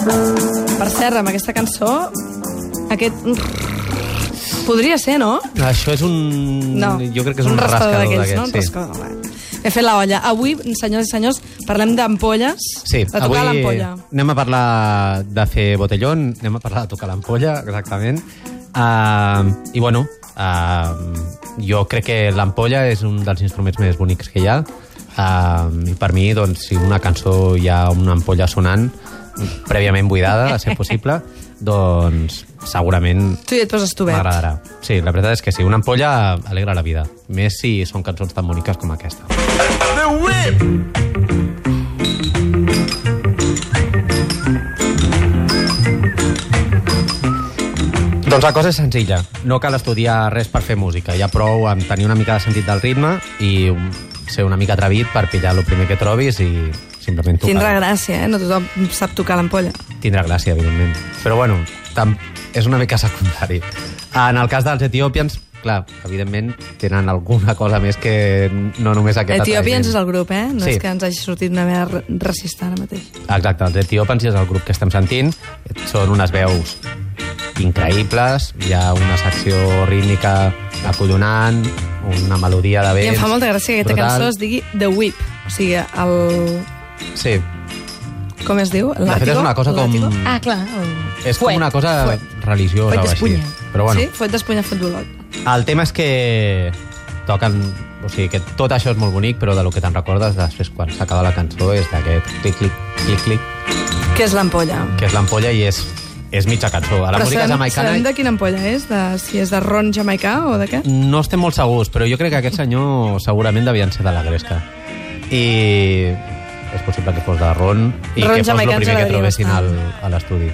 Per cert, amb aquesta cançó, aquest... Podria ser, no? Això és un... No. Jo crec que és un, rascador rascador d'aquells, d'aquests. no? Un sí. rascador. He fet la olla. Avui, senyors i senyors, parlem d'ampolles, Sí, de tocar avui l'ampolla. anem a parlar de fer botellón, anem a parlar de tocar l'ampolla, exactament. Uh, I bueno, uh, jo crec que l'ampolla és un dels instruments més bonics que hi ha. Uh, I per mi, doncs, si una cançó hi ha una ampolla sonant, prèviament buidada, a ser possible, doncs segurament Tu ja et poses tu bet. m'agradarà. Sí, la veritat és que sí, una ampolla alegra la vida. Més si són cançons tan boniques com aquesta. The whip. Doncs la cosa és senzilla. No cal estudiar res per fer música. Hi ha prou amb tenir una mica de sentit del ritme i ser una mica atrevit per pillar el primer que trobis i simplement tocar. Tindrà gràcia, eh? No tothom sap tocar l'ampolla. Tindrà gràcia, evidentment. Però bueno, tam és una mica secundari. En el cas dels etiopians, clar, evidentment tenen alguna cosa més que no només aquest Etiopians és el grup, eh? No Sí. és que ens hagi sortit una ra- racista ara mateix. Exacte, els etiòpens és el grup que estem sentint. Són unes veus increïbles, hi ha una secció rítmica acollonant, una melodia de I vents... em fa molta gràcia que aquesta brutal. cançó es digui The Whip. O sigui, el... Sí, Com es diu? de fet és una cosa com... Ah, clar. El... És com una cosa Fuet. religiosa Fuet o així. d'espunya. Però bueno, Sí? Fuet d'espunya futbolot. el tema és que toquen... O sigui, que tot això és molt bonic, però de lo que te'n recordes després quan s'acaba la cançó és d'aquest clic-clic, clic-clic, Què és l'ampolla? que és l'ampolla i és, és mitja cançó. A la Però música sabem, jamaicana... sabem de quina ampolla és? De, si és de ron jamaicà o de què? No estem molt segurs, però jo crec que aquest senyor segurament devien ser de la Gresca. I és possible que fos de Ron i Ron que fos el primer que trobessin al, a l'estudi.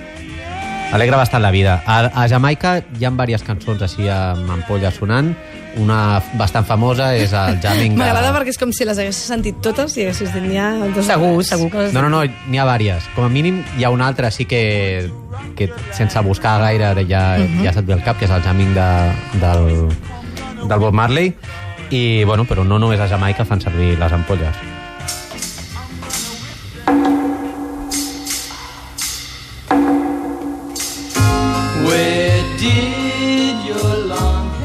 Alegra bastant la vida. A, a Jamaica hi ha diverses cançons així amb ampolla sonant. Una bastant famosa és el jamming de... M'agrada perquè és com si les haguessis sentit totes i haguessis dit, n'hi ha... Dos Segur, segur que les... No, no, no, n'hi ha diverses. Com a mínim hi ha una altra sí que, que sense buscar gaire ja, uh -huh. ja se't ve al cap, que és el jamming de, del, del Bob Marley. I, bueno, però no només a Jamaica fan servir les ampolles.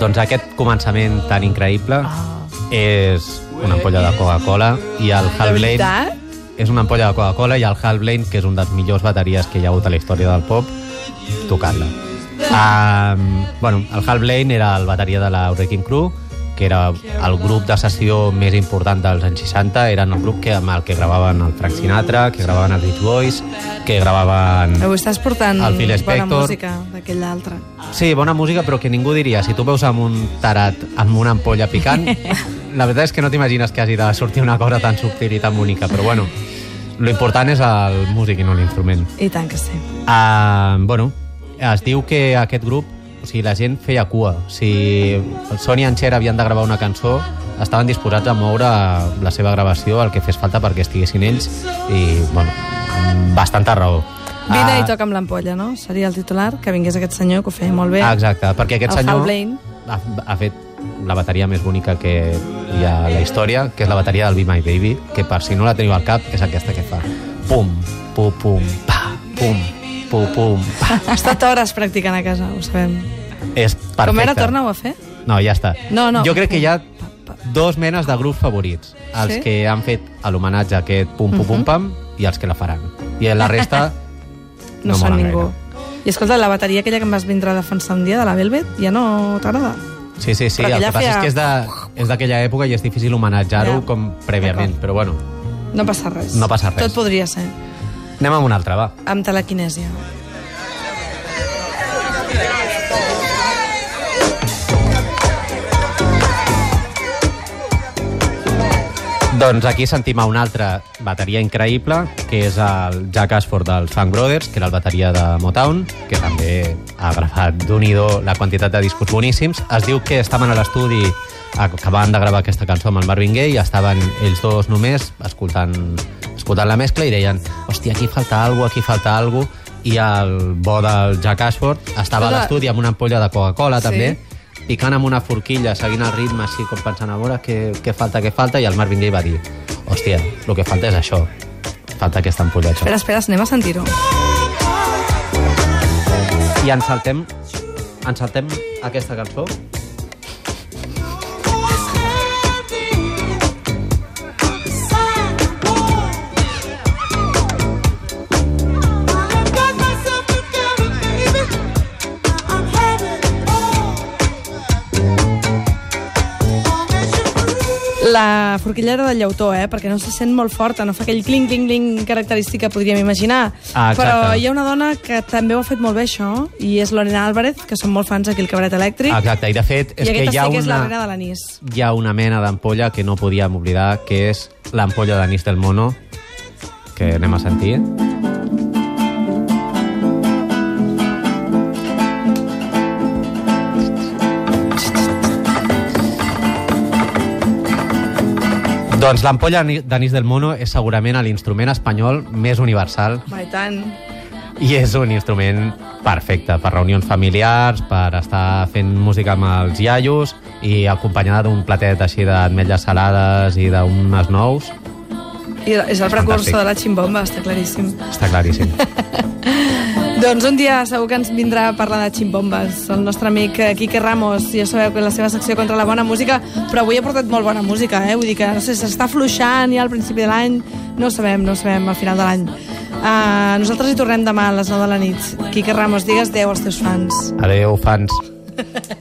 Doncs aquest començament tan increïble Ah. és una ampolla de Coca-Cola i el Hal Blaine és una ampolla de Coca-Cola i el Hal Blaine, que és un dels millors bateries que hi ha hagut a la història del pop, tocant-la. Um, bueno, el Hal Blaine era el bateria de la Wrecking Crew, que era el grup de sessió més important dels anys 60, eren el grup que, amb el que gravaven el Frank Sinatra, que gravaven els Beach Boys, que gravaven... Avui estàs portant El Phil bona Spector. música d'aquell altre. Sí, bona música, però que ningú diria, si tu veus amb un tarat amb una ampolla picant, la veritat és que no t'imagines que hagi de sortir una cosa tan subtil i tan bonica, però bueno, lo important és el músic i no l'instrument. I tant que sí. Uh, bueno, es diu que aquest grup, o sigui, la gent feia cua. Si el Sony i en Cher havien de gravar una cançó, estaven disposats a moure la seva gravació, el que fes falta perquè estiguessin ells, i, bueno, bastanta raó. Vine Ah, i toca amb l'ampolla, no? Seria el titular, que vingués aquest senyor, que ho feia molt bé. Ah, exacte, perquè aquest El senyor ha, ha fet la bateria més bonica que hi ha a la història, que és la bateria del Be My Baby, que per si no la teniu al cap, és aquesta que fa pum, pum, pum, pa, pum, pum, pum. Ha estat hores practicant a casa, ho sabem. És perfecte. Com era, torna-ho a fer? No, ja està. No, no. Jo crec que hi ha dos menes de grups favorits. Els Sí? que han fet l'homenatge a aquest pum, pum, pum, pam, i els que la faran. I la resta No, No són ningú. gaire. I escolta, la bateria aquella que em vas vindre a defensar un dia, de la Velvet, ja no t'agrada? Sí, sí, sí. Però El que passa feia- és que és de- és d'aquella època i és difícil homenatjar-ho Ja. com prèviament, però bueno, No passa res. No passa res. Tot podria ser. Anem amb una altra, va. Amb telequinèsia. Doncs aquí sentim a una altra bateria increïble, que és el Jack Ashford dels Funk Brothers, que era el bateria de Motown, que també ha gravat d'un i la quantitat de discos boníssims. Es diu que estaven a l'estudi acabant de gravar aquesta cançó amb el Marvin Gaye i estaven ells dos només escoltant, escoltant la mescla i deien hòstia, aquí falta alguna aquí falta alguna i el bo del Jack Ashford estava a l'estudi amb una ampolla de Coca-Cola Sí. també picant amb una forquilla, seguint el ritme així com pensant a veure què, què falta, què falta i el Marvin Gaye va dir hòstia, el que falta és això falta aquesta ampolla Espera, espera, anem a sentir-ho. I ens saltem, ens saltem aquesta cançó. La forquillera del llautó, eh? Perquè no se sent molt forta, no fa aquell cling, cling, cling característic que podríem imaginar. Ah, exacte. Però hi ha una dona que també ho ha fet molt bé, això, i és Lorena Álvarez, que són molt fans aquí al Cabaret Elèctric. Exacte, i de fet és I que hi ha sí que és la una, reina de l'anís. hi ha una mena d'ampolla que no podíem oblidar, que és l'ampolla d'anís del mono, que anem a sentir. Doncs l'ampolla d'anís del mono és segurament l'instrument espanyol més universal Va, i tant. i és un instrument perfecte per reunions familiars, per estar fent música amb els iaios i acompanyada d'un platet així d'ametlles salades i d'unes nous. I és el precursor de la ximbomba, està claríssim. Està claríssim. Doncs un dia segur que ens vindrà a parlar de ximbombes. El nostre amic eh, Quique Ramos, ja sabeu que la seva secció contra la bona música, però avui ha portat molt bona música, eh? Vull dir que no sé, s'està fluixant ja al principi de l'any, no ho sabem, no ho sabem al final de l'any. Uh, nosaltres hi tornem demà a les 9 de la nit. Quique Ramos, digues adeu als teus fans. Adéu, fans.